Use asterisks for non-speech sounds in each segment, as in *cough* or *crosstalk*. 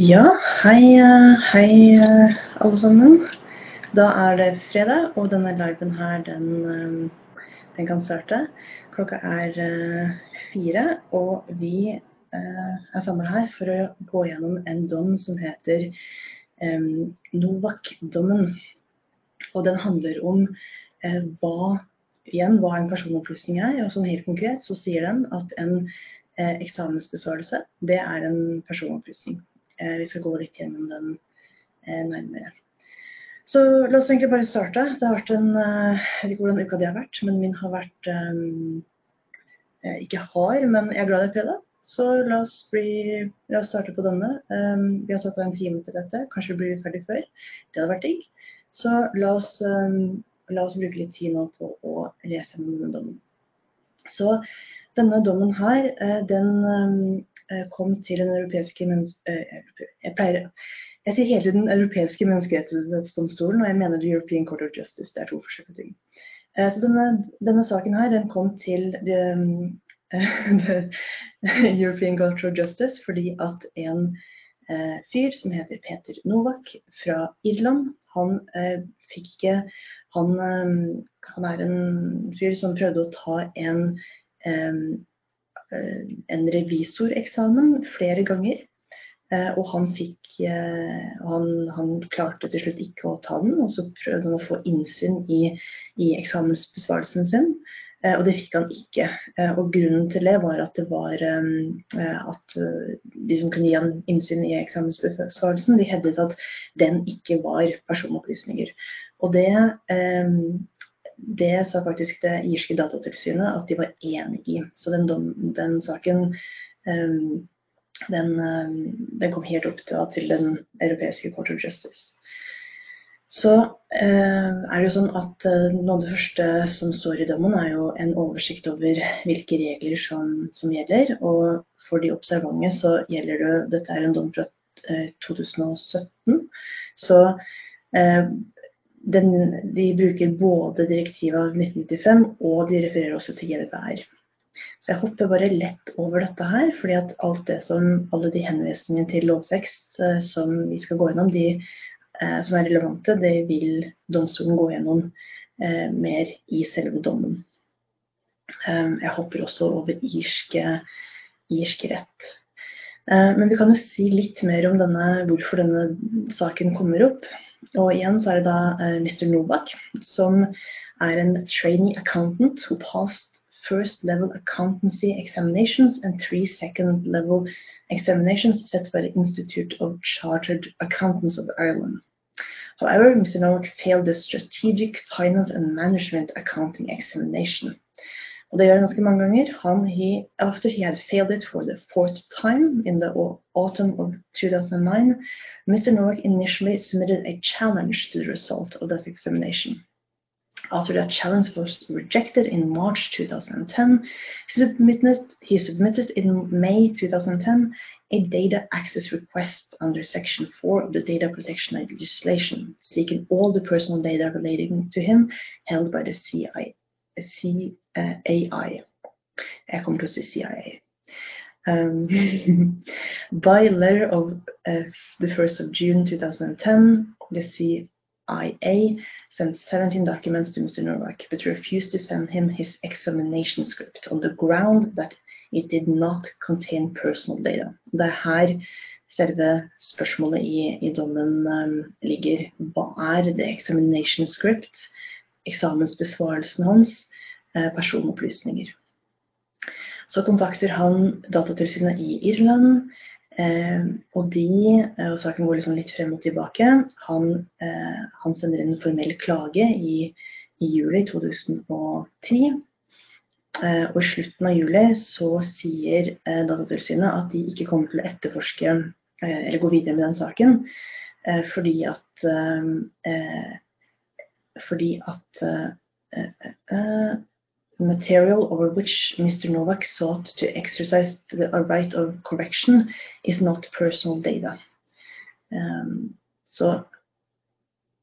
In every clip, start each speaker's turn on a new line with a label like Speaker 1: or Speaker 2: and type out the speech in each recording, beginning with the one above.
Speaker 1: Ja, hei, eh, hei eh, alle sammen. Da er det fredag, og denne liven her, den, eh, den kan starte. Klokka er fire, og vi er samla her for å gå gjennom en dom som heter Novak-dommen. Og den handler om hva, igjen, hva en personopplysning er. Og sånn helt konkret så sier den at en eksamensbesvarelse, det er en personopplysning. Eh, vi skal gå litt gjennom den eh, nærmere. Så la oss egentlig bare starte. Det har vært en eh, Jeg vet ikke hvordan uka di har vært, men min har vært um, Ikke hard, men jeg er glad er fredag. Så la oss, bli, la oss starte på denne. Um, vi har satt av en time til dette. Kanskje blir vi ferdig før. Det hadde vært digg. Så la oss, um, la oss bruke litt tid nå på å lese gjennom denne dommen. Så denne dommen her, den kom til den europeiske eh, jeg, pleier, jeg sier hele Den europeiske menneskerettighetsdomstolen, og jeg mener The European Court of Justice. Det er to forskjellige ting. Eh, så denne, denne, saken her, den kom til the, *laughs* the European Court of Justice fordi at en eh, fyr som heter Peter Novak fra Irland, han eh, fikk ikke han, eh, han, er en fyr som prøvde å ta en Eh, en revisoreksamen flere ganger. Eh, og han fikk eh, han, han, klarte til slutt ikke å ta den, og så prøvde han å få innsyn i, i eksamensbesvarelsen sin. Og det fikk han ikke. Og grunnen til det var at det var at de som kunne gi han innsyn i eksamensbesvarelsen, de hevdet at den ikke var personopplysninger. Og det det sa faktisk det irske datatilsynet at de var enig i. Så den, den saken um, den, um, den, kom helt opp til, til, den europeiske Court of Justice. Så uh, er det jo sånn at uh, noe av det første som står i dommen, er jo en oversikt over hvilke regler som, som gjelder. Og for de observante så gjelder det Dette er en dom fra uh, 2017. Så den, de bruker både direktivet av 1995 og de refererer også til GDPR. Så jeg hopper bare lett over dette her, fordi at alt det som, alle de henvisningene til lovtekst eh, som vi skal gå gjennom, de eh, som er relevante, det vil domstolen gå gjennom eh, mer i selve dommen. Eh, jeg hopper også over irske, irsk rett. Eh, men vi kan jo si litt mer om denne, hvorfor denne saken kommer opp. Og igjen så er det da eh, Mr. Novak, som er en trainee accountant who passed first level accountancy examinations and three second level examinations set by the Institute of Chartered Accountants of Ireland. However, Mr. Novak failed the strategic finance and management accounting examination. Og det gjør han ganske mange ganger. Han, he, after he had failed it for the fourth time in the autumn of 2009, Mr. Novak initially submitted a challenge to the result of that examination. After that challenge was rejected in March 2010, he submitted, he submitted in May 2010 a data access request under Section 4 of the Data Protection legislation, seeking all the personal data relating to him held by the CIA. CAI. Jeg kommer til CIA. Um, *laughs* by letter of uh, the 1st of June 2010, the CIA sent 17 documents to Mr. Novak, but refused to send him his examination script on the ground that it did not contain personal data. Det er her selve spørsmålet i, i dommen um, ligger. Hva er det examination script? Eksamensbesvarelsen hans eh, personopplysninger. Så kontakter han Datatilsynet i Irland, eh, og de eh, og Saken går liksom litt frem og tilbake. Han, han sender inn en formell klage i, i juli 2010. Og i slutten av juli så sier Datatilsynet at de ikke kommer til å etterforske eller gå videre med den saken, fordi at fordi at uh, material over which Mr. Novak sought to exercise the right of correction is not personal data. Um, så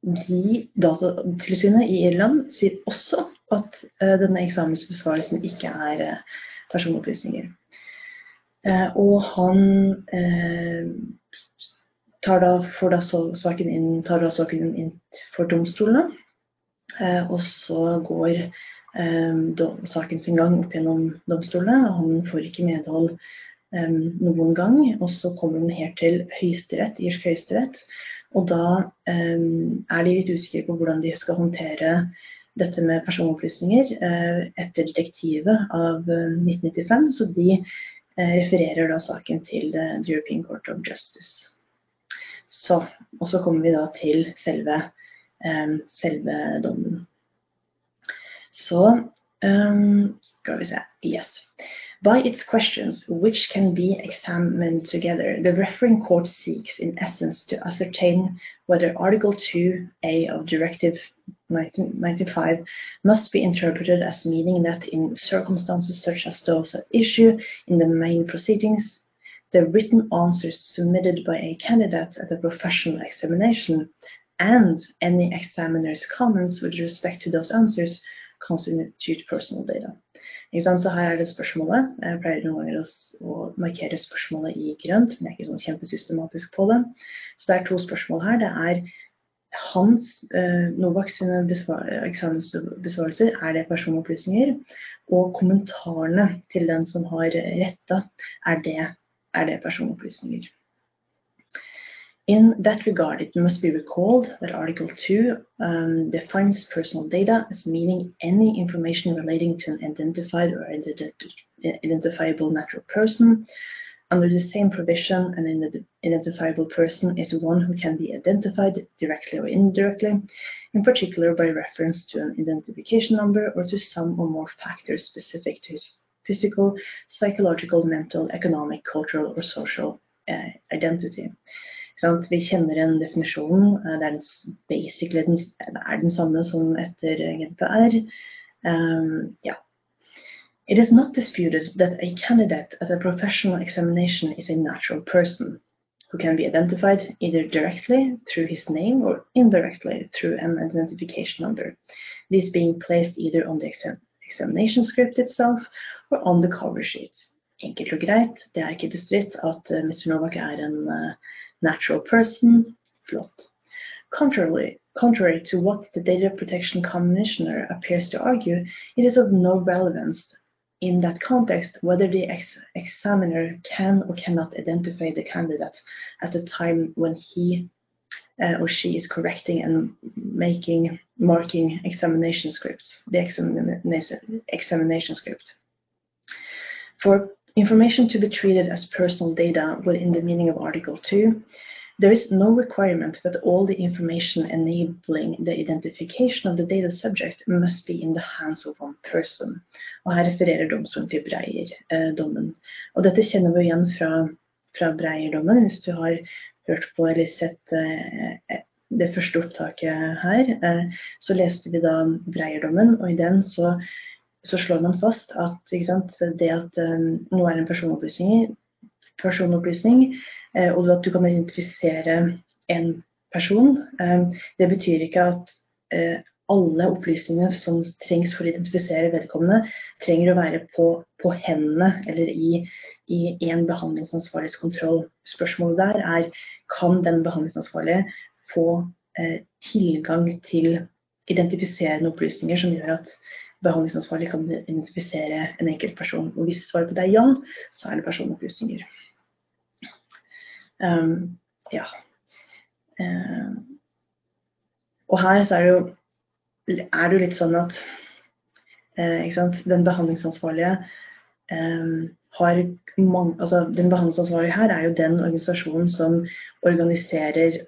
Speaker 1: de Datatilsynet i Irland sier også at uh, denne eksamensbesvarelsen ikke er uh, personopplysninger. Uh, og han tar da, får da saken inn, tar da saken inn for domstolene. Og så går saken sin gang opp gjennom domstolene. og Han får ikke medhold noen gang. Og så kommer den helt til høyesterett, irsk høyesterett. Og da er de litt usikre på hvordan de skal håndtere dette med personopplysninger etter direktivet av 1995. Så de refererer da saken til The European Court of Justice. Så, og så kommer vi da til selve, selve dommen. So, um, yes. By its questions, which can be examined together, the referring court seeks, in essence, to ascertain whether Article 2A of Directive 1995 must be interpreted as meaning that in circumstances such as those at issue in the main proceedings, the written answers submitted by a candidate at a professional examination and any examiner's comments with respect to those answers constitute personal data. Så her er det spørsmålet. Jeg pleier noen ganger å markere spørsmålet i grønt, men jeg er ikke sånn kjempesystematisk på det. Så det er to spørsmål her. Det er hans, eh, Novaks sine eksamensbesvarelser, er det personopplysninger? Og kommentarene til den som har retta, er er det personopplysninger? In that regard, it must be recalled that Article 2 um, defines personal data as meaning any information relating to an identified or identifiable natural person. Under the same provision, an identifiable person is one who can be identified directly or indirectly, in particular by reference to an identification number or to some or more factors specific to his physical, psychological, mental, economic, cultural, or social uh, identity. Vi kjenner en definisjon. Eh, det er den, basically den, er den samme som etter GDPR. Um, yeah. It is not disputed that a candidate at a professional examination is a natural person who can be identified either directly through his name or indirectly through an identification number. This being placed either on the exam examination script itself or on the cover sheet. Enkelt og greit, det er ikke bestridt at uh, Mr. Novak er en uh, natural person, flott. Contrarily, contrary to what the Data Protection Commissioner appears to argue, it is of no relevance in that context whether the ex examiner can or cannot identify the candidate at the time when he uh, or she is correcting and making marking examination scripts, the examination, examination script. For Information to be treated as personal data within the meaning of Article 2. There is no requirement that all the information enabling the identification of the data subject must be in the hands of one person. Og her refererer domstolen til Breyer-dommen. Og dette kjenner vi igjen fra, fra Breyer-dommen, hvis du har hørt på eller sett eh, det første opptaket her. Eh, så leste vi da Breyer-dommen, og i den så så slår man fast at sant, det at um, noe er en personopplysning, personopplysning uh, og at du kan identifisere en person, um, det betyr ikke at uh, alle opplysningene som trengs for å identifisere vedkommende, trenger å være på, på hendene eller i, i en behandlingsansvarligs kontroll. Spørsmålet der er kan den behandlingsansvarlige få uh, tilgang til identifiserende opplysninger som gjør at behandlingsansvarlig kan identifisere en enkelt person. Og hvis svaret på det er ja, så er det personopplysninger. Um, ja. Um, og her så er det jo, er det jo litt sånn at uh, den behandlingsansvarlige um, har mange, altså Den behandlingsansvarlige her er jo den organisasjonen som organiserer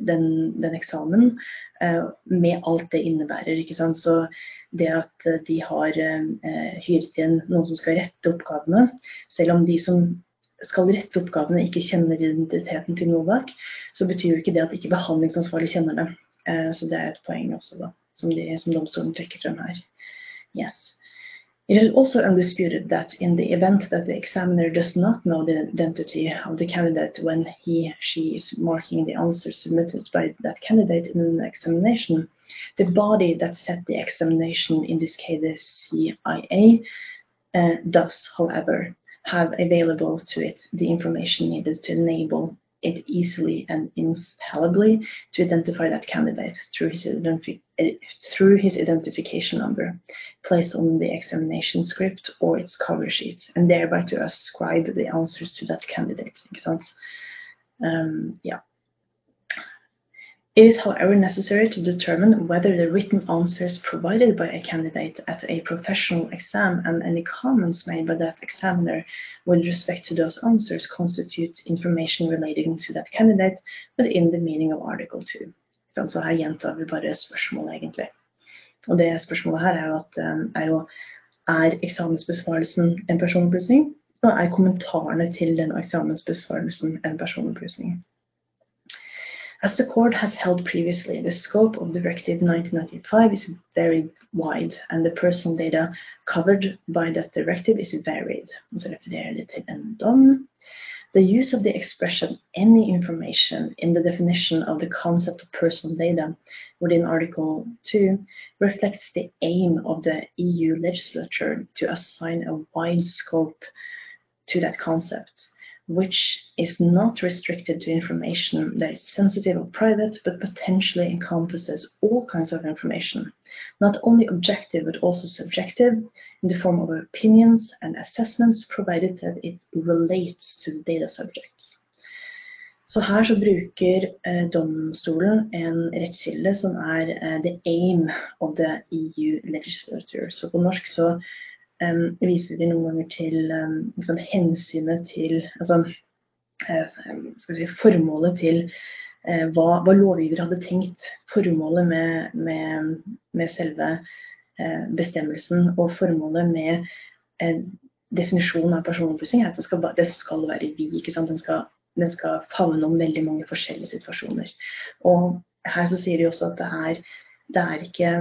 Speaker 1: den, den eksamen uh, med alt det innebærer. ikke sant? Så det at eh, de har eh, hyret igjen noen som skal rette oppgavene, selv om de som skal rette oppgavene ikke kjenner identiteten til Novak, så betyr jo ikke det at ikke behandlingsansvarlig kjenner det. Eh, så det er et poeng også, da, som, de, som domstolen trekker frem her. Yes. It is also undisputed that in the event that the examiner does not know the identity of the candidate when he she is marking the answer submitted by that candidate in an examination, the body that set the examination, in this case the CIA, uh, does, however, have available to it the information needed to enable it easily and infallibly to identify that candidate through his, identifi through his identification number placed on the examination script or its cover sheet, and thereby to ascribe the answers to that candidate. Makes Um, yeah. It is, however, necessary to determine whether the written answers provided by a candidate at a professional exam and any comments made by that examiner with respect to those answers constitute information relating to that candidate within the meaning of article 2. Så her gjentar vi bare spørsmålet, egentlig. Og det spørsmålet her er jo at um, er, jo, er eksamensbesvarelsen en personopplysning, og er kommentarene til den eksamensbesvarelsen en personopplysning? As the court has held previously, the scope of Directive 1995 is very wide, and the personal data covered by that directive is varied. The use of the expression any information in the definition of the concept of personal data within Article 2 reflects the aim of the EU legislature to assign a wide scope to that concept which is not restricted to information that is sensitive or private, but potentially encompasses all kinds of information, not only objective but also subjective, in the form of opinions and assessments, provided that it relates to the data subjects. Så her så bruker eh, domstolen en rettskilde som er eh, the aim of the EU legislature. Så på norsk så um, viser de noen ganger til um, liksom, hensynet til Altså uh, si, formålet til uh, hva, hva, lovgiver hadde tenkt. Formålet med, med, med selve uh, bestemmelsen og formålet med definisjonen av personopplysning er at det skal, det skal være vid. Den skal, den skal favne om veldig mange forskjellige situasjoner. Og her så sier de også at det er, det er ikke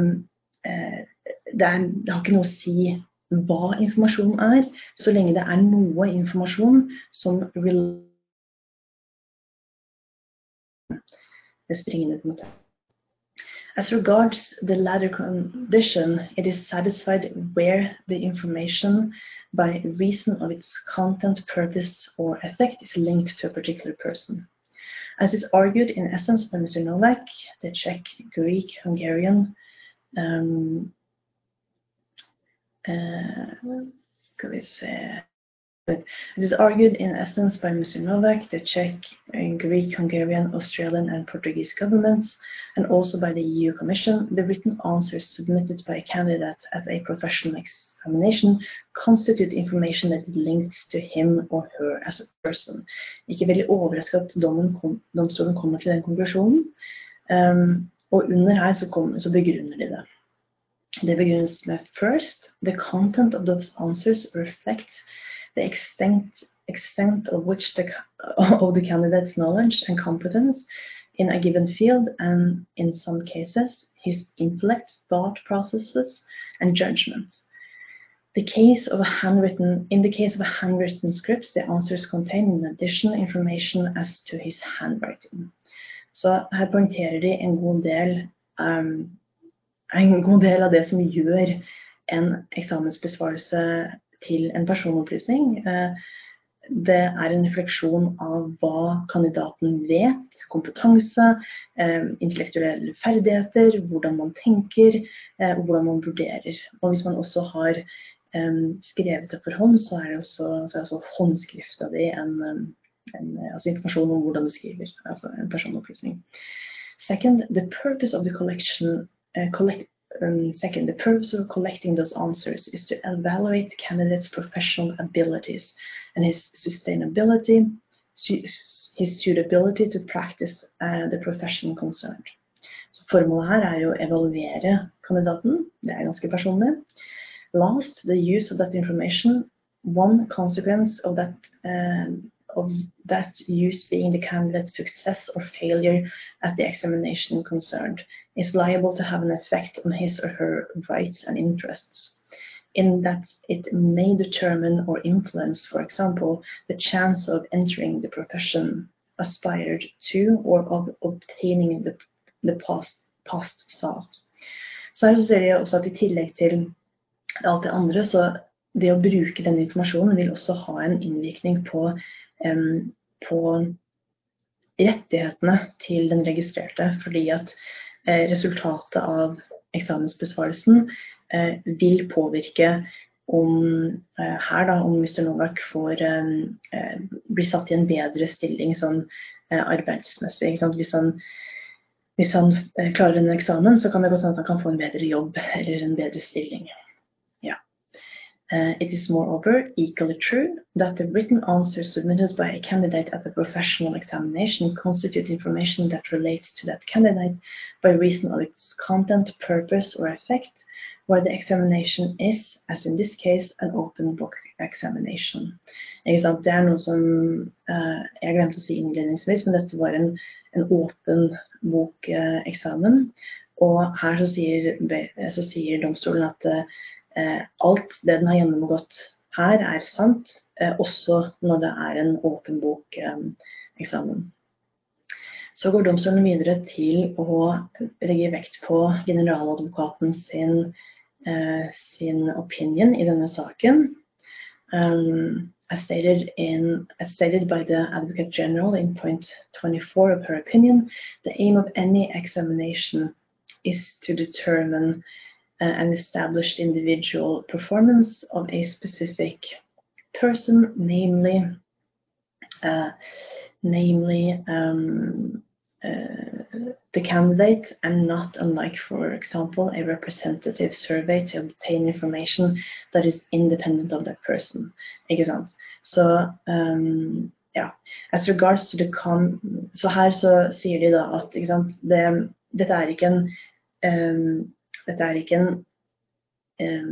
Speaker 1: det, er, det har ikke noe å si hva informasjon er, så lenge det er noe informasjon som Det. As regards the latter condition, it is satisfied where the information, by reason of its content, purpose, or effect, is linked to a particular person. As is argued in essence by Mr. Novak, the Czech, Greek, Hungarian, um, skal vi se It is argued in essence by Mr. Novak, the Czech, Greek, Hungarian, Australian, and Portuguese governments, and also by the EU Commission. The written answers submitted by a candidate at a professional examination constitute information that links to him or her as a person. Ikke veldig overrasket at kom, domstolen kommer til den konklusjonen. Um, og under her så, kom, så begrunner de det. The begins left first. The content of those answers reflects the extent extent of which the *laughs* of the candidate's knowledge and competence in a given field, and in some cases, his intellect, thought processes, and judgment. The case of a handwritten, in the case of a handwritten script, the answers contain in addition information as to his handwriting. Så her poengterer de en god del um, en god del av det som gjør en eksamensbesvarelse til en personopplysning. Eh, det er en refleksjon av hva kandidaten vet, kompetanse, eh, intellektuelle ferdigheter, hvordan man tenker eh, og hvordan man vurderer. Og hvis man også har skrevet det for hånd, så er også, så også håndskrifta di en, en, altså informasjon om hvordan du skriver. Altså en personopplysning. Second, the purpose of the collection collect, um, second, the purpose of collecting those answers is to evaluate the candidate's professional abilities and his sustainability, su his suitability to practice uh, the profession concerned. Så formålet her er jo evaluere kandidaten. Det er ganske personlig. Last, the use of that information. One consequence of that uh, of that use being the candidate's success or failure at the examination concerned is liable to have an effect on his or her rights and interests, in that it may determine or influence, for example, the chance of entering the profession aspired to or of obtaining the, the past, past sought. Så her ser jeg også at i tillegg til alt det andre, så det å bruke denne informasjonen vil også ha en innvirkning på, på rettighetene til den registrerte, fordi at eh, resultatet av eksamensbesvarelsen eh, vil påvirke om eh, her da, om Mr. Novak får bli satt i en bedre stilling sånn arbeidsmessig. Hvis han, hvis han klarer en eksamen, så kan det godt hende at han kan få en bedre jobb eller en bedre stilling. Uh, it is moreover equally true that the written answers submitted by a candidate at a professional examination constitute information that relates to that candidate by reason of its content, purpose, or effect, where the examination is, as in this case, an open book examination. Det er noe som uh, jeg glemte å si innledningsvis, men dette var en, en åpen bokeksamen. Uh, og her så sier, så sier domstolen at Eh, alt det den har gjennomgått her, er sant, eh, også når det er en åpen bok-eksamen. Så går domstolen videre til å legge vekt på generaladvokaten sin, eh, sin opinion i denne saken. Um, as stated, as stated by the Advocate General in point 24 of her opinion, the aim of any examination is to determine an established individual performance of a specific person, namely, uh, namely um, uh, the candidate, and not unlike, for example, a representative survey to obtain information that is independent of that person. Så um, ja, as regards to the com Så her så sier de da at sant, det, dette er ikke en um, dette er ikke en eh,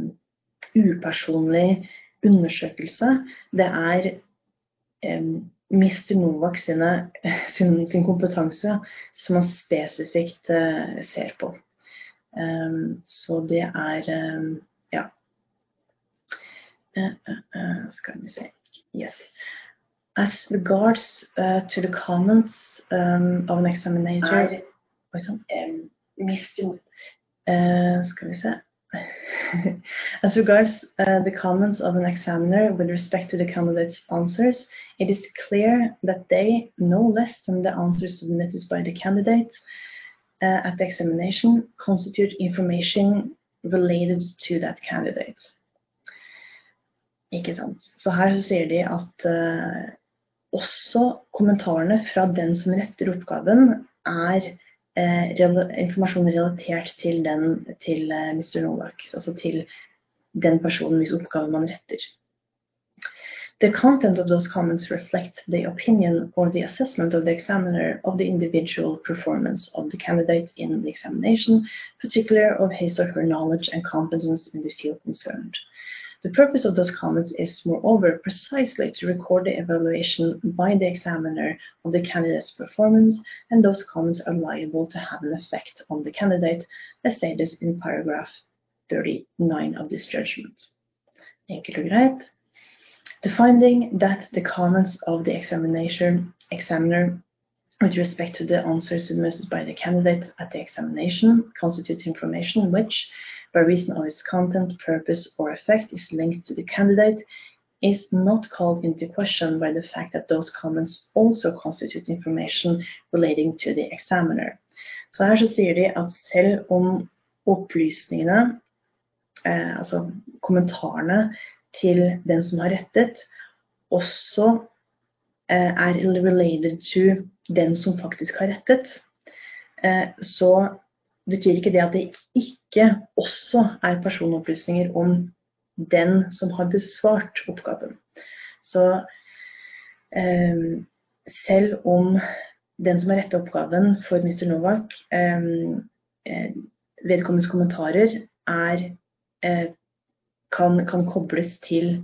Speaker 1: upersonlig undersøkelse. Det er eh, Mr. Novak sine, *laughs* sin, sin, kompetanse som man spesifikt eh, ser på. Um, så det er ja. Uh, uh, skal vi se. Yes. As regards to the comments um, of an examinator er, um, Mr. Uh, skal vi se. *laughs* As regards uh, the comments of an examiner with respect to the candidate's answers, it is clear that they, no less than the answers submitted by the candidate uh, at the examination, constitute information related to that candidate. Ikke sant. Så her så sier de at uh, også kommentarene fra den som retter oppgaven, er informasjon relatert til, den, til eh, Mr. Novak, altså til den personen hvis oppgave man retter. The content of those comments reflect the opinion or the assessment of the examiner of the individual performance of the candidate in the examination, particularly of his or her knowledge and competence in the field concerned. The purpose of those comments is, moreover, precisely to record the evaluation by the examiner of the candidate's performance, and those comments are liable to have an effect on the candidate, as stated in paragraph 39 of this judgment. The finding that the comments of the examination, examiner with respect to the answer submitted by the candidate at the examination constitute information which, by reason of its content, purpose, or effect is linked to the candidate is not called into question by the fact that those comments also constitute information relating to the examiner. Så her så sier de at selv om opplysningene, eh, altså kommentarene til den som har rettet, også eh, er related to den som faktisk har rettet, eh, så betyr ikke det at det ikke også er personopplysninger om den som har besvart oppgaven. Så eh, selv om den som har retta oppgaven for Mr. Novak, eh, vedkommendes kommentarer er, eh, kan, kan, kobles til,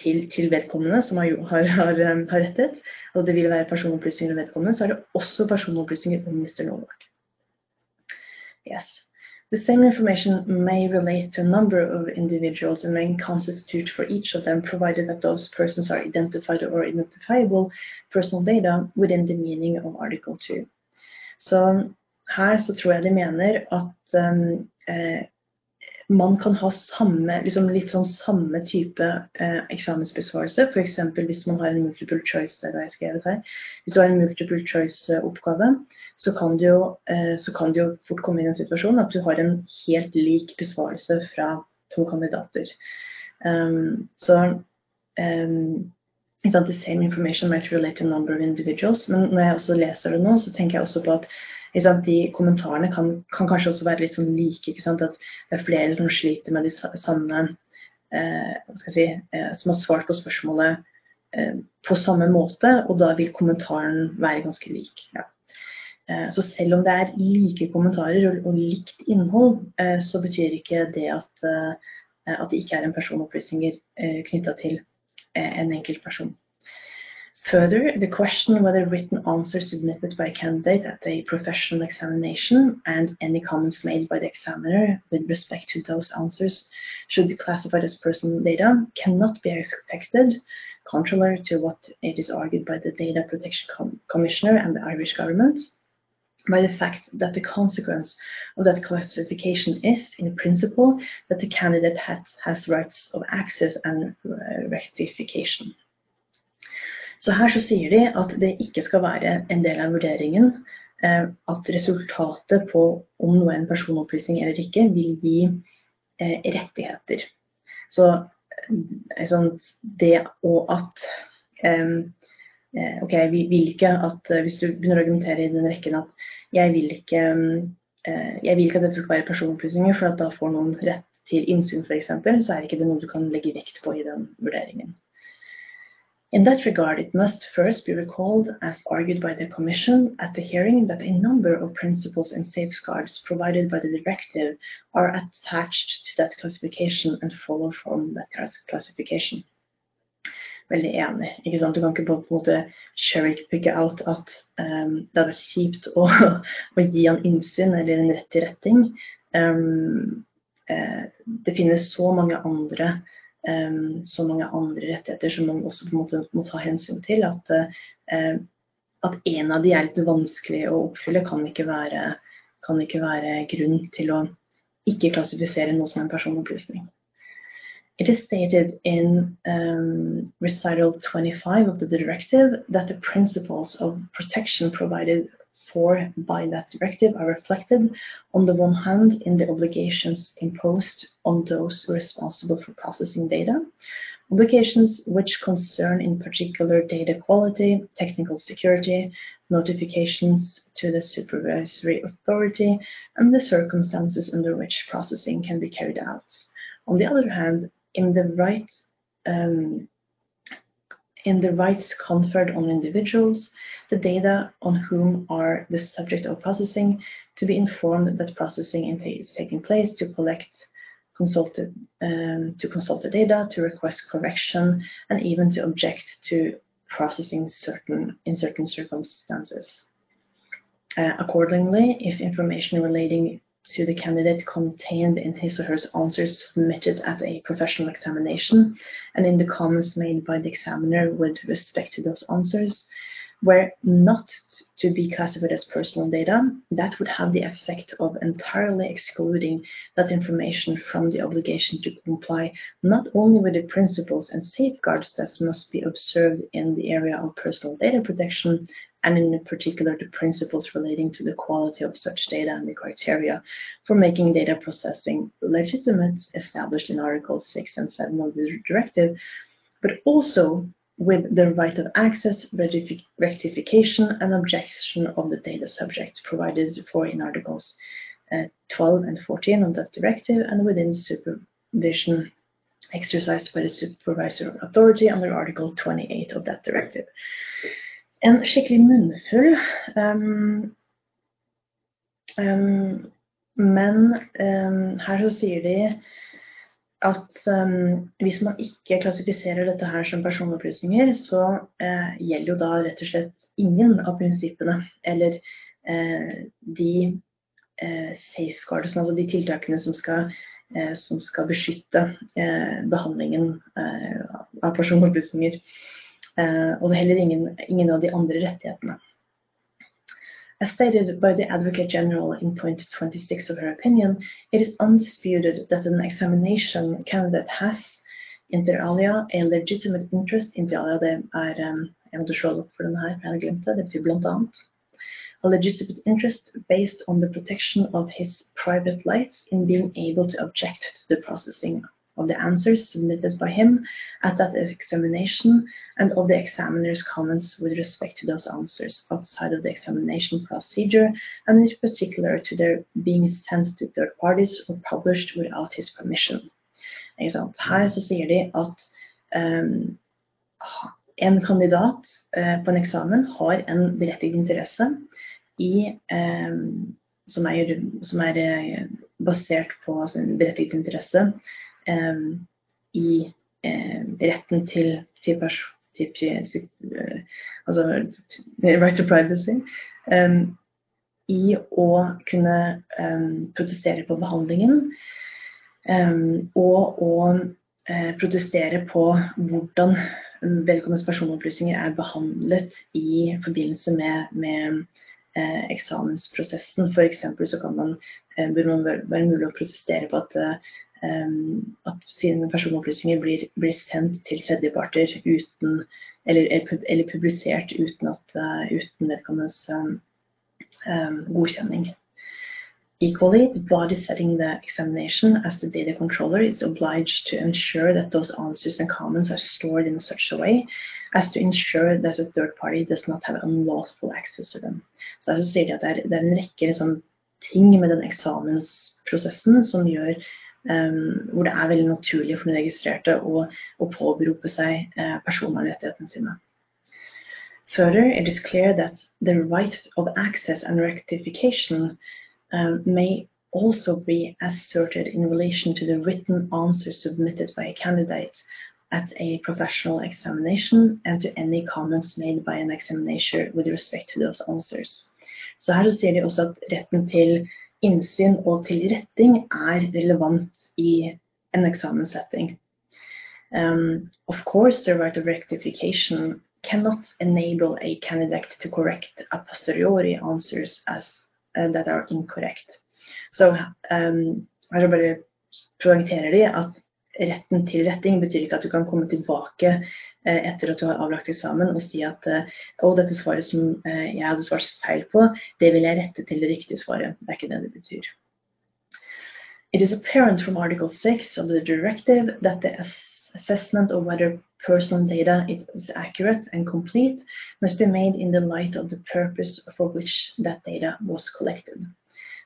Speaker 1: til, til, vedkommende som har, har, har, har rettet, og det vil være personopplysninger om vedkommende, så er det også personopplysninger om Mr. Novak. Yes. The same information may relate to a number of individuals and may constitute for each of them, provided that those persons are identified or identifiable personal data within the meaning of Article 2. Så her så tror jeg de mener at um, eh, man kan ha samme, liksom litt sånn samme type eh, eksamensbesvarelse. F.eks. hvis man har en multiple choice, det har jeg skrevet her. Hvis du har en multiple choice-oppgave, så, eh, så kan du jo fort komme i den situasjonen at du har en helt lik besvarelse fra to kandidater. Um, så um, The same information might relate to a number of individuals. Men når jeg også leser det nå, så tenker jeg også på at de kommentarene kan, kan, kanskje også være litt sånn like. At det er flere som sliter med de samme eh, si, eh, Som har svart på spørsmålet eh, på samme måte, og da vil kommentaren være ganske lik. Ja. Eh, så selv om det er like kommentarer og, likt innhold, eh, så betyr ikke det at, eh, at det ikke er en personopplysninger knytta til en enkelt person. Further, the question whether written answers submitted by a candidate at a professional examination and any comments made by the examiner with respect to those answers should be classified as personal data cannot be affected, contrary to what it is argued by the Data Protection Com Commissioner and the Irish government, by the fact that the consequence of that classification is, in principle, that the candidate has, has rights of access and uh, rectification. Så her så sier de at det ikke skal være en del av vurderingen eh, at resultatet på om noe er en personopplysning eller ikke, vil gi eh, rettigheter. Så sånn, det og at eh, Ok, vi vil ikke at hvis du begynner å argumentere i den rekken at jeg vil ikke, jeg vil ikke at dette skal være personopplysninger, for at da får noen rett til innsyn f.eks., så er ikke det noe du kan legge vekt på i den vurderingen. In that regard, it must first be recalled, as argued by the Commission at the hearing, that a number of principles and safeguards provided by the directive are attached to that classification and follow from that classification. Veldig enig. ikke sant? Du kan ikke på en måte cherrypicke out at um, det hadde vært kjipt å, *laughs* å, gi han innsyn eller en rett til retting. Um, uh, det finnes så mange andre um, så mange andre rettigheter som man også på en måte må ta hensyn til. At, uh, at en av de er litt vanskelig å oppfylle, kan ikke, være, kan ikke være grunn til å ikke klassifisere noe som en personopplysning. It is stated in um, recital 25 of the directive that the principles of protection provided for by that directive are reflected, on the one hand, in the obligations imposed on those responsible for processing data, obligations which concern in particular data quality, technical security, notifications to the supervisory authority, and the circumstances under which processing can be carried out. On the other hand, in the right um, in the rights conferred on individuals, the data on whom are the subject of processing, to be informed that processing is taking place, to collect consulted, um, to consult the data, to request correction, and even to object to processing certain in certain circumstances. Uh, accordingly, if information relating to the candidate contained in his or her answers submitted at a professional examination and in the comments made by the examiner with respect to those answers were not to be classified as personal data, that would have the effect of entirely excluding that information from the obligation to comply not only with the principles and safeguards that must be observed in the area of personal data protection, and in particular the principles relating to the quality of such data and the criteria for making data processing legitimate established in Articles 6 and 7 of the directive, but also with the right of access, rectification, and objection of the data subject provided for in Articles uh, 12 and 14 of that directive and within the supervision exercised by the supervisory authority under Article 28 of that directive. En skikkelig munnfull. Um, um, men um, her så sier de at hvis man ikke klassifiserer dette her som personopplysninger, så uh, gjelder jo da rett og slett ingen av prinsippene eller uh, de uh, safeguardsene, altså de tiltakene som skal, som skal beskytte behandlingen av personopplysninger. Og det er heller ingen, ingen av de andre rettighetene. As stated by the Advocate General in point 26 of her opinion, it is undisputed that an examination candidate has inter alia a legitimate interest. Inter alia det er um, Jeg måtte slå opp for denne her, jeg hadde glemt det. Det betyr blant annet. A legitimate interest based on the protection of his private life in being able to object to the processing of the answers submitted by him at that examination and of the examiner's comments with respect to those answers outside of the examination procedure and in particular to their being sent to third parties or published without his permission. Her så sier de at um, en kandidat uh, på en eksamen har en berettiget interesse i, um, som, er, som er uh, basert på sin berettiget interesse i retten til, til, til, til altså right to privacy i å kunne protestere på behandlingen og å eh, protestere på hvordan vedkommendes personopplysninger er behandlet i forbindelse med, med eh, eksamensprosessen. F.eks. så man, eh, bør man være mulig å protestere på at, um, at sine personopplysninger blir, blir, sendt til tredjeparter uten, eller, eller publisert uten, at, uh, uten vedkommendes um, godkjenning. Equally, the body setting the examination as the data controller is obliged to ensure that those answers and comments are stored in such a way as to ensure that a third party does not have unlawful access to them. Så sier de at det er, det er en rekke liksom, ting med den eksamensprosessen som gjør um, hvor det er veldig naturlig for den registrerte å, å påberope seg uh, personvernrettighetene sine. Further, it is clear that the right of access and rectification um, may also be asserted in relation to the written answer submitted by a candidate at a professional examination and to any comments made by an examination with respect to those answers. Så her sier de også at retten til innsyn og tilretting er relevant i en eksamenssetting. Um, of course, the right of rectification cannot enable a candidate to correct a posteriori answers as uh, that are incorrect. Så um, her bare poengterer de at retten til retting betyr ikke at du kan komme tilbake etter at du har avlagt eksamen og si at uh, å, dette svaret som uh, jeg hadde svart feil på, det vil jeg rette til det riktige svaret. Det er ikke det det betyr. It is apparent from Article 6 of the directive that the assessment of whether personal data is accurate and complete must be made in the light of the purpose for which that data was collected.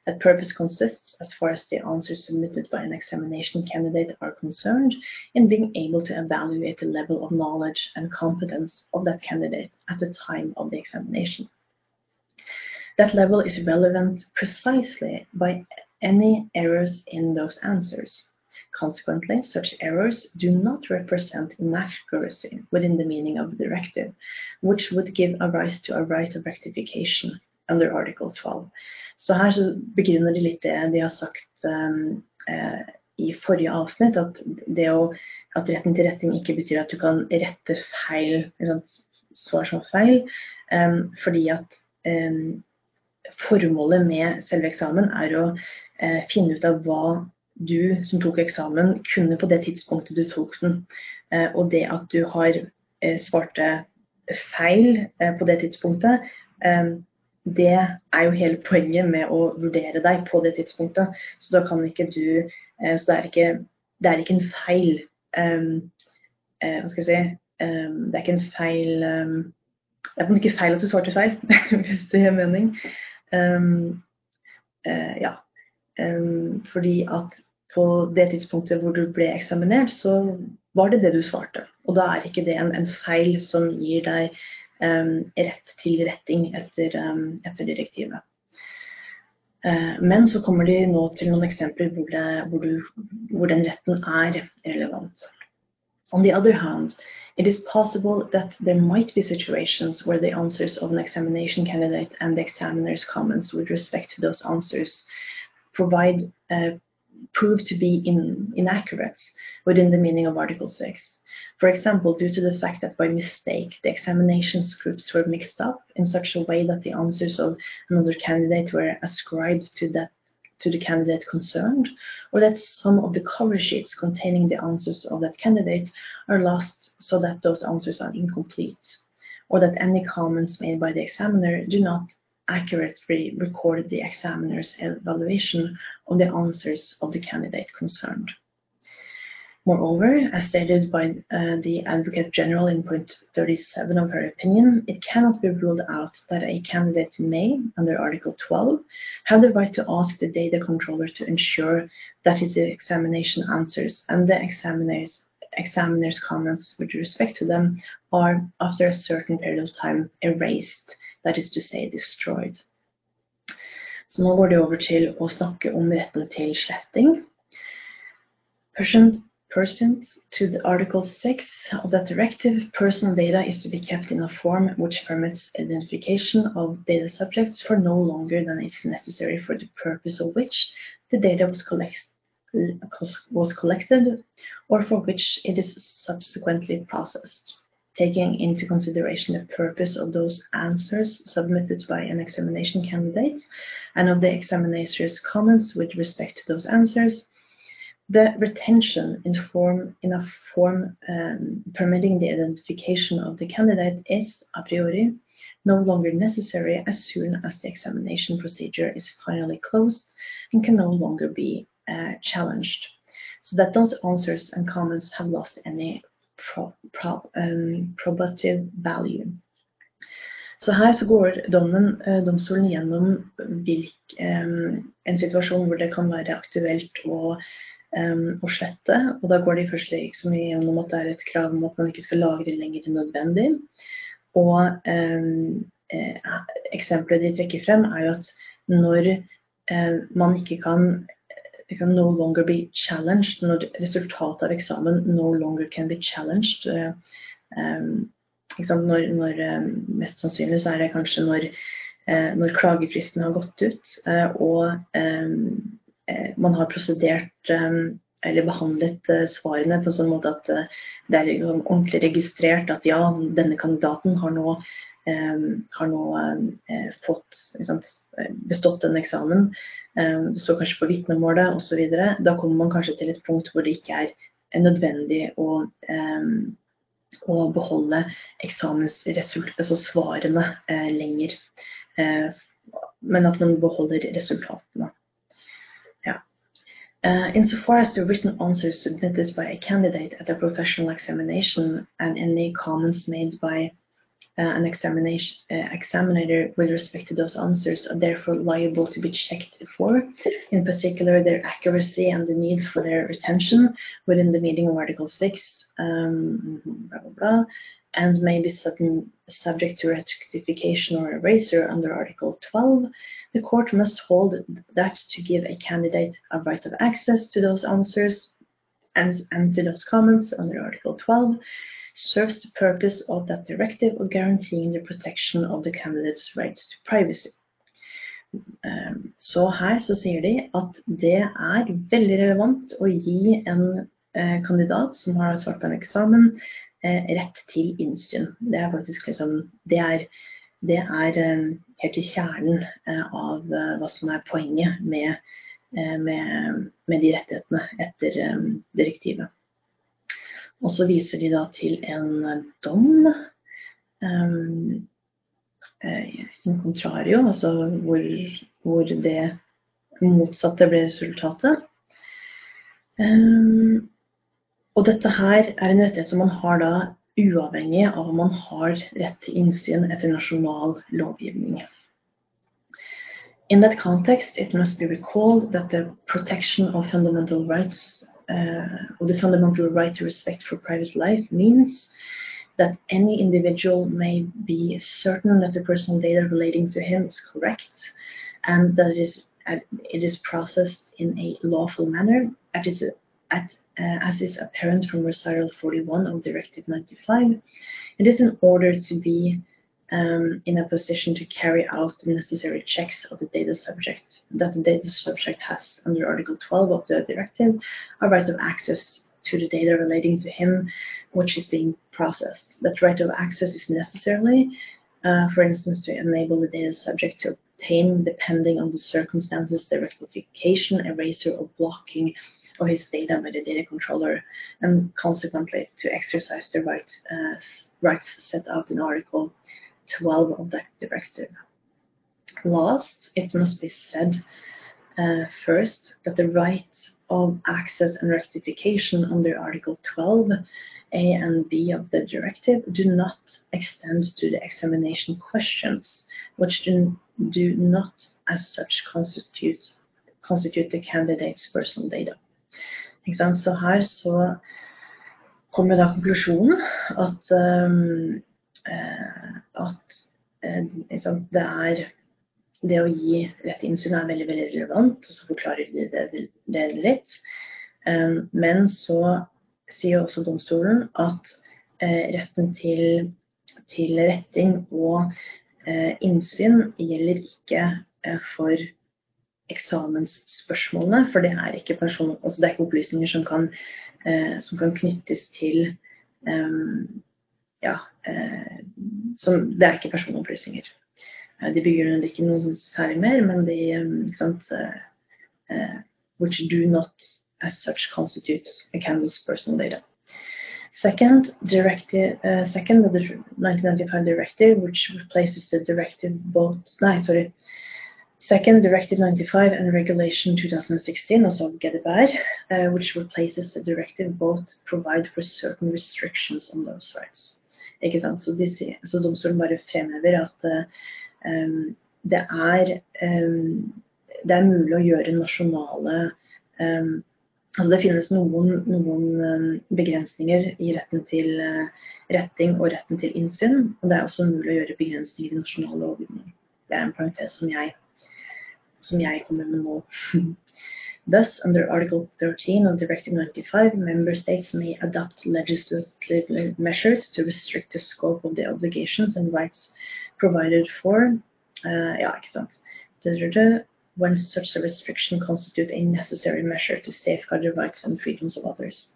Speaker 1: That purpose consists, as far as the answers submitted by an examination candidate are concerned, in being able to evaluate the level of knowledge and competence of that candidate at the time of the examination. That level is relevant precisely by any errors in those answers. Consequently, such errors do not represent inaccuracy within the meaning of the directive, which would give a rise to a right of rectification under Article 12. Så her så begrunner de litt det de har sagt um, uh, i forrige avsnitt, at, å, at retten til retting ikke betyr at du kan rette feil, svar som feil, um, fordi at um, formålet med selve eksamen er å uh, finne ut av hva du som tok eksamen, kunne på det tidspunktet du tok den. Uh, og det at du har svarte feil på det tidspunktet, eh, det er jo hele poenget med å vurdere deg på det tidspunktet. Så da kan ikke du eh, Så det er ikke, det er ikke en feil eh, Hva skal jeg si Det er ikke en feil Det er ikke feil at du svarte feil, *laughs* hvis det gir mening. ja, Um, fordi at på det tidspunktet hvor du ble eksaminert, så var det det du svarte. Og da er ikke det en, en feil som gir deg um, rett til retting etter, etter direktivet. Uh, men så kommer de nå til noen eksempler hvor, det, hvor, du, hvor den retten er relevant. On the other hand, it is possible that there might be situations where the answers of an examination candidate and the examiner's comments with respect to those answers provide uh, proved to be in, inaccurate within the meaning of Article 6. For example, due to the fact that by mistake the examination scripts were mixed up in such a way that the answers of another candidate were ascribed to that to the candidate concerned, or that some of the cover sheets containing the answers of that candidate are lost so that those answers are incomplete, or that any comments made by the examiner do not accurately record the examiner's evaluation of the answers of the candidate concerned. Moreover, as stated by uh, the Advocate General in point 37 of her opinion, it cannot be ruled out that a candidate may, under Article 12, have the right to ask the data controller to ensure that his examination answers and the examiner's, examiner's comments with respect to them are, after a certain period of time, erased, that is to say, destroyed. Så nå går det over til å snakke om retten til sletting. Person pursuant to the Article 6 of that directive, personal data is to be kept in a form which permits identification of data subjects for no longer than is necessary for the purpose of which the data was, was collected or for which it is subsequently processed, taking into consideration the purpose of those answers submitted by an examination candidate and of the examiner's comments with respect to those answers the retention in, form, in a form um, permitting the identification of the candidate is, a priori, no longer necessary as soon as the examination procedure is finally closed and can no longer be uh, challenged, so that those answers and comments have lost any pro, pro, um, probative value. Så her så går dommen, uh, domstolen gjennom hvilk, um, en situasjon hvor det kan være aktuelt å å slette. Og da går de først liksom gjennom at det er et krav om at man ikke skal lagre lenger enn nødvendig. Og eh, eksempelet de trekker frem, er jo at når eh, man ikke kan kan no longer be challenged, når resultatet av eksamen no longer can be challenged. Um, når, når, mest sannsynlig så er det kanskje når, når klagefristen har gått ut, og um, Eh, man har prosedert um, eller behandlet eh, svarene på en sånn måte at det er liksom ordentlig registrert at ja, denne kandidaten har nå, har nå fått sant, bestått en eksamen. Det står kanskje på vitnemålet osv. Da kommer man kanskje til et punkt hvor det ikke er nødvendig å, å beholde eksamensresultatet, altså svarene, lenger. Men at man beholder resultatene. Uh, insofar as the written answers submitted by a candidate at a professional examination and any comments made by an examination uh, examiner with respect to those answers are therefore liable to be checked for, in particular their accuracy and the need for their retention within the meaning of Article 6, um, blah, blah, blah, and may be subject to rectification or erasure under Article 12, the court must hold that to give a candidate a right of access to those answers and, and to those comments under Article 12 serves the purpose of that directive of guaranteeing the protection of the candidate's rights to privacy. Um, så her så sier de at det er veldig relevant å gi en eh, kandidat som har svart på en eksamen, Eh, rett til innsyn. Det er faktisk liksom Det er, det er eh, helt i kjernen av hva som er poenget med, med, med de rettighetene etter direktivet. Og så viser de da til en dom um, in contrario, altså hvor, hvor, det motsatte ble resultatet. Um, og dette her er en rettighet som man har da uavhengig av om man har rett til innsyn etter nasjonal lovgivning. In that context, it must be recalled that the protection of fundamental rights, uh, or the fundamental right to respect for private life, means that any individual may be certain that the personal data relating to him is correct and that it is, it is processed in a lawful manner. At, at uh, as is apparent from recital 41 of Directive 95, it is in order to be um, in a position to carry out the necessary checks of the data subject that the data subject has under Article 12 of the directive, a right of access to the data relating to him which is being processed. That right of access is necessarily, uh, for instance, to enable the data subject to obtain, depending on the circumstances, the rectification, eraser, or blocking of his data by the data controller, and consequently to exercise the right, uh, rights set out in Article 12 of that directive. Last, it must be said uh, first that the right of access and rectification under Article 12 A and B of the directive do not extend to the examination questions, which do, do not as such constitute, constitute the candidate's personal data. Så her så kommer da konklusjonen at, um, at sant, det er det å gi rett innsyn er veldig veldig relevant, og så forklarer de det, det litt. Um, men så sier også domstolen at uh, retten til, til, retting og innsyn gjelder ikke for eksamensspørsmålene, for det er ikke, person, altså det er ikke opplysninger som kan, som kan knyttes til ja, som, Det er ikke personopplysninger. De begrunner ikke noe særlig mer, men de ikke sant, which do not as such constitute a candidate's personal data. Second, directive, uh, second, the 1995 directive, which replaces the directive both, sorry, second, directive 95 and regulation 2016, also GDPR, uh, which replaces the directive, both provide for certain restrictions on those rights. Så, de, så domstolen bare fremhever at uh, Ehm, det er, um, det er mulig å gjøre nasjonale um, Altså det finnes noen, noen, begrensninger i retten til eh, retting og retten til innsyn. Og det er også mulig å gjøre begrensninger i nasjonal lovgivning. Det er en parentes som jeg, som jeg kommer med nå. *laughs* Thus, under Article 13 of Directive 95, member states may adopt legislative measures to restrict the scope of the obligations and rights provided for uh, Ja, ikke. When such a restriction constitute a necessary measure to safeguard the rights and freedoms of others.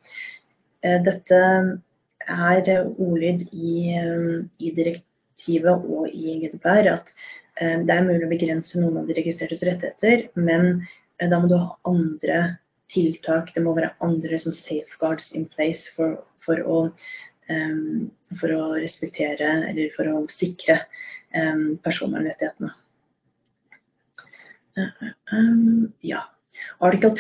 Speaker 1: Uh, dette er ordlyd i, um, i, direktivet og i GDPR at um, det er mulig å begrense noen av de registrertes rettigheter, men da må du ha andre tiltak, det må være andre som safeguards in place for, for å um, for å respektere eller for å sikre um, personvernrettighetene. Um, ja. Article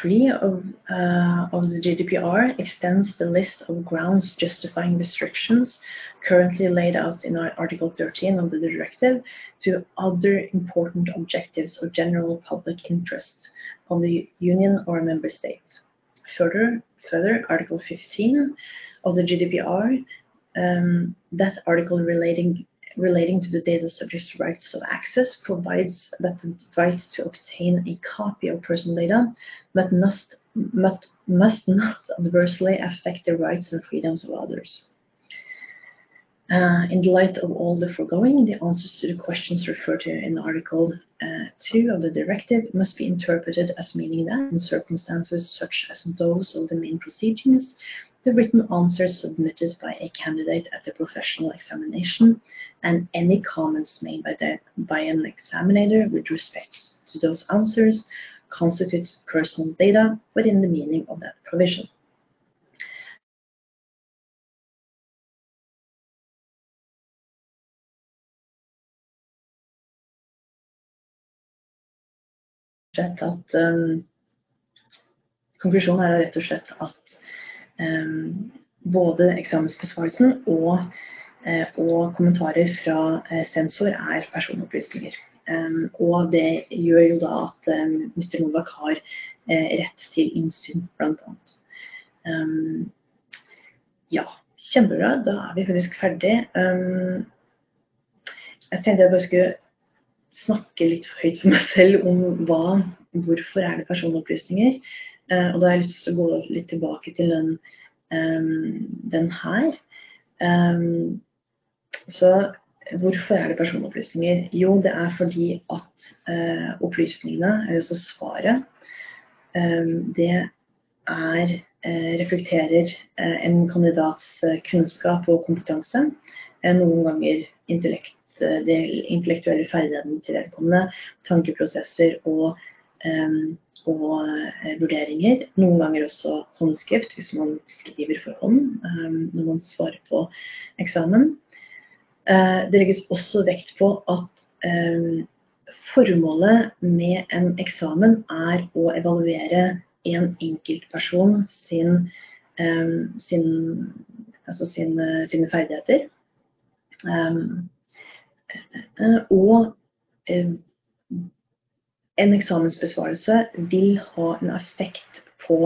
Speaker 1: 23 of, uh, of the GDPR extends the list of grounds justifying restrictions currently laid out in Article 13 of the directive to other important objectives of general public interest of the Union or member state. Further, further Article 15 of the GDPR, um, that article relating relating to the data subject's rights of access provides that the right to obtain a copy of personal data but must, must, must not adversely affect the rights and freedoms of others. Uh, in the light of all the foregoing, the answers to the questions referred to in Article uh, 2 of the directive must be interpreted as meaning that in circumstances such as those of the main proceedings, the written answers submitted by a candidate at the professional examination, and any comments made by, the, by an examiner with respect to those answers constitute personal data within the meaning of that provision. At, um, konklusjonen er rett og slett at både eksamensbesvarelsen og, eh, og kommentarer fra eh, sensor er personopplysninger. Ehm, og det gjør jo da at ehm, Mr. Novak har eh, rett til innsyn, bl.a. Ja, kjempebra. Da er vi faktisk ferdig. Jeg tenkte jeg bare skulle snakke litt høyt for meg selv om hva, hvorfor er det personopplysninger. Uh, og da har jeg lyst til å gå litt tilbake til den, den her. Så hvorfor er det personopplysninger? Jo, det er fordi at eh, opplysningene, altså svaret, eh, det er, eh, reflekterer eh, en kandidats eh, kunnskap og kompetanse. noen ganger intellekt, intellektuelle ferdighetene til vedkommende, tankeprosesser og og eh, vurderinger. Noen ganger også håndskrift, hvis man skriver for hånd eh, når man svarer på eksamen. Eh, det legges også vekt på at formålet med en eksamen er å evaluere en enkeltperson sin, sin, altså sin, sine ferdigheter. Og en eksamensbesvarelse vil ha en effekt på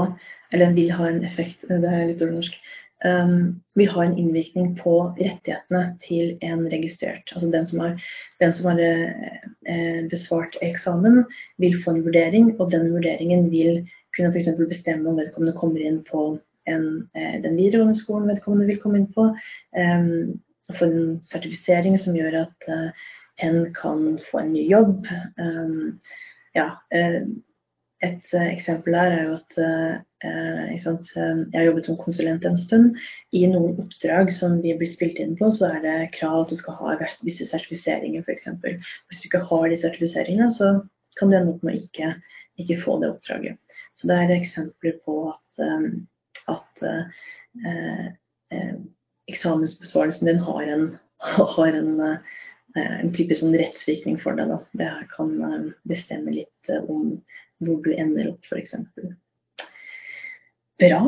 Speaker 1: Eller vil ha en effekt, det er litt dårlig norsk. Um, vil ha en innvirkning på rettighetene til en registrert. Altså den som har, den som har eh, besvart eksamen, vil få en vurdering, og den vurderingen vil kunne f.eks. bestemme om vedkommende kommer inn på en, eh, den videregående skolen vedkommende vil komme inn på. Um, få en sertifisering som gjør at uh, hen kan få en ny jobb. Um, ja, eh, et eh, eksempel der er jo at eh, jeg har jobbet som konsulent en stund. I noen oppdrag som vi blir spilt inn på, så er det krav at du skal ha visse sertifiseringer f.eks. Hvis du ikke har de sertifiseringene, så kan du ende opp med å ikke, ikke få det oppdraget. Så det er eksempler på at, at eh, eksamensbesvarelsen din har en, *laughs* har en Eh, en type sånn rettsvirkning for deg. Da. Det kan eh, bestemme litt eh, om hvor du ender opp, f.eks. Bra.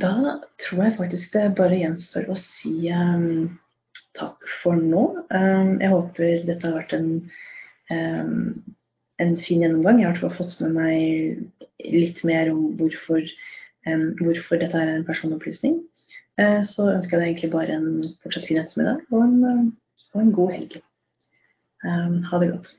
Speaker 1: Da tror jeg faktisk det bare gjenstår å si takk for nå. Jeg håper dette har vært en, en fin gjennomgang. Jeg har i hvert fall fått med meg litt mer om hvorfor, hvorfor dette er en personopplysning. Så ønsker jeg deg egentlig bare en fortsatt fin ettermiddag og en og en god helg. Um, ha det godt.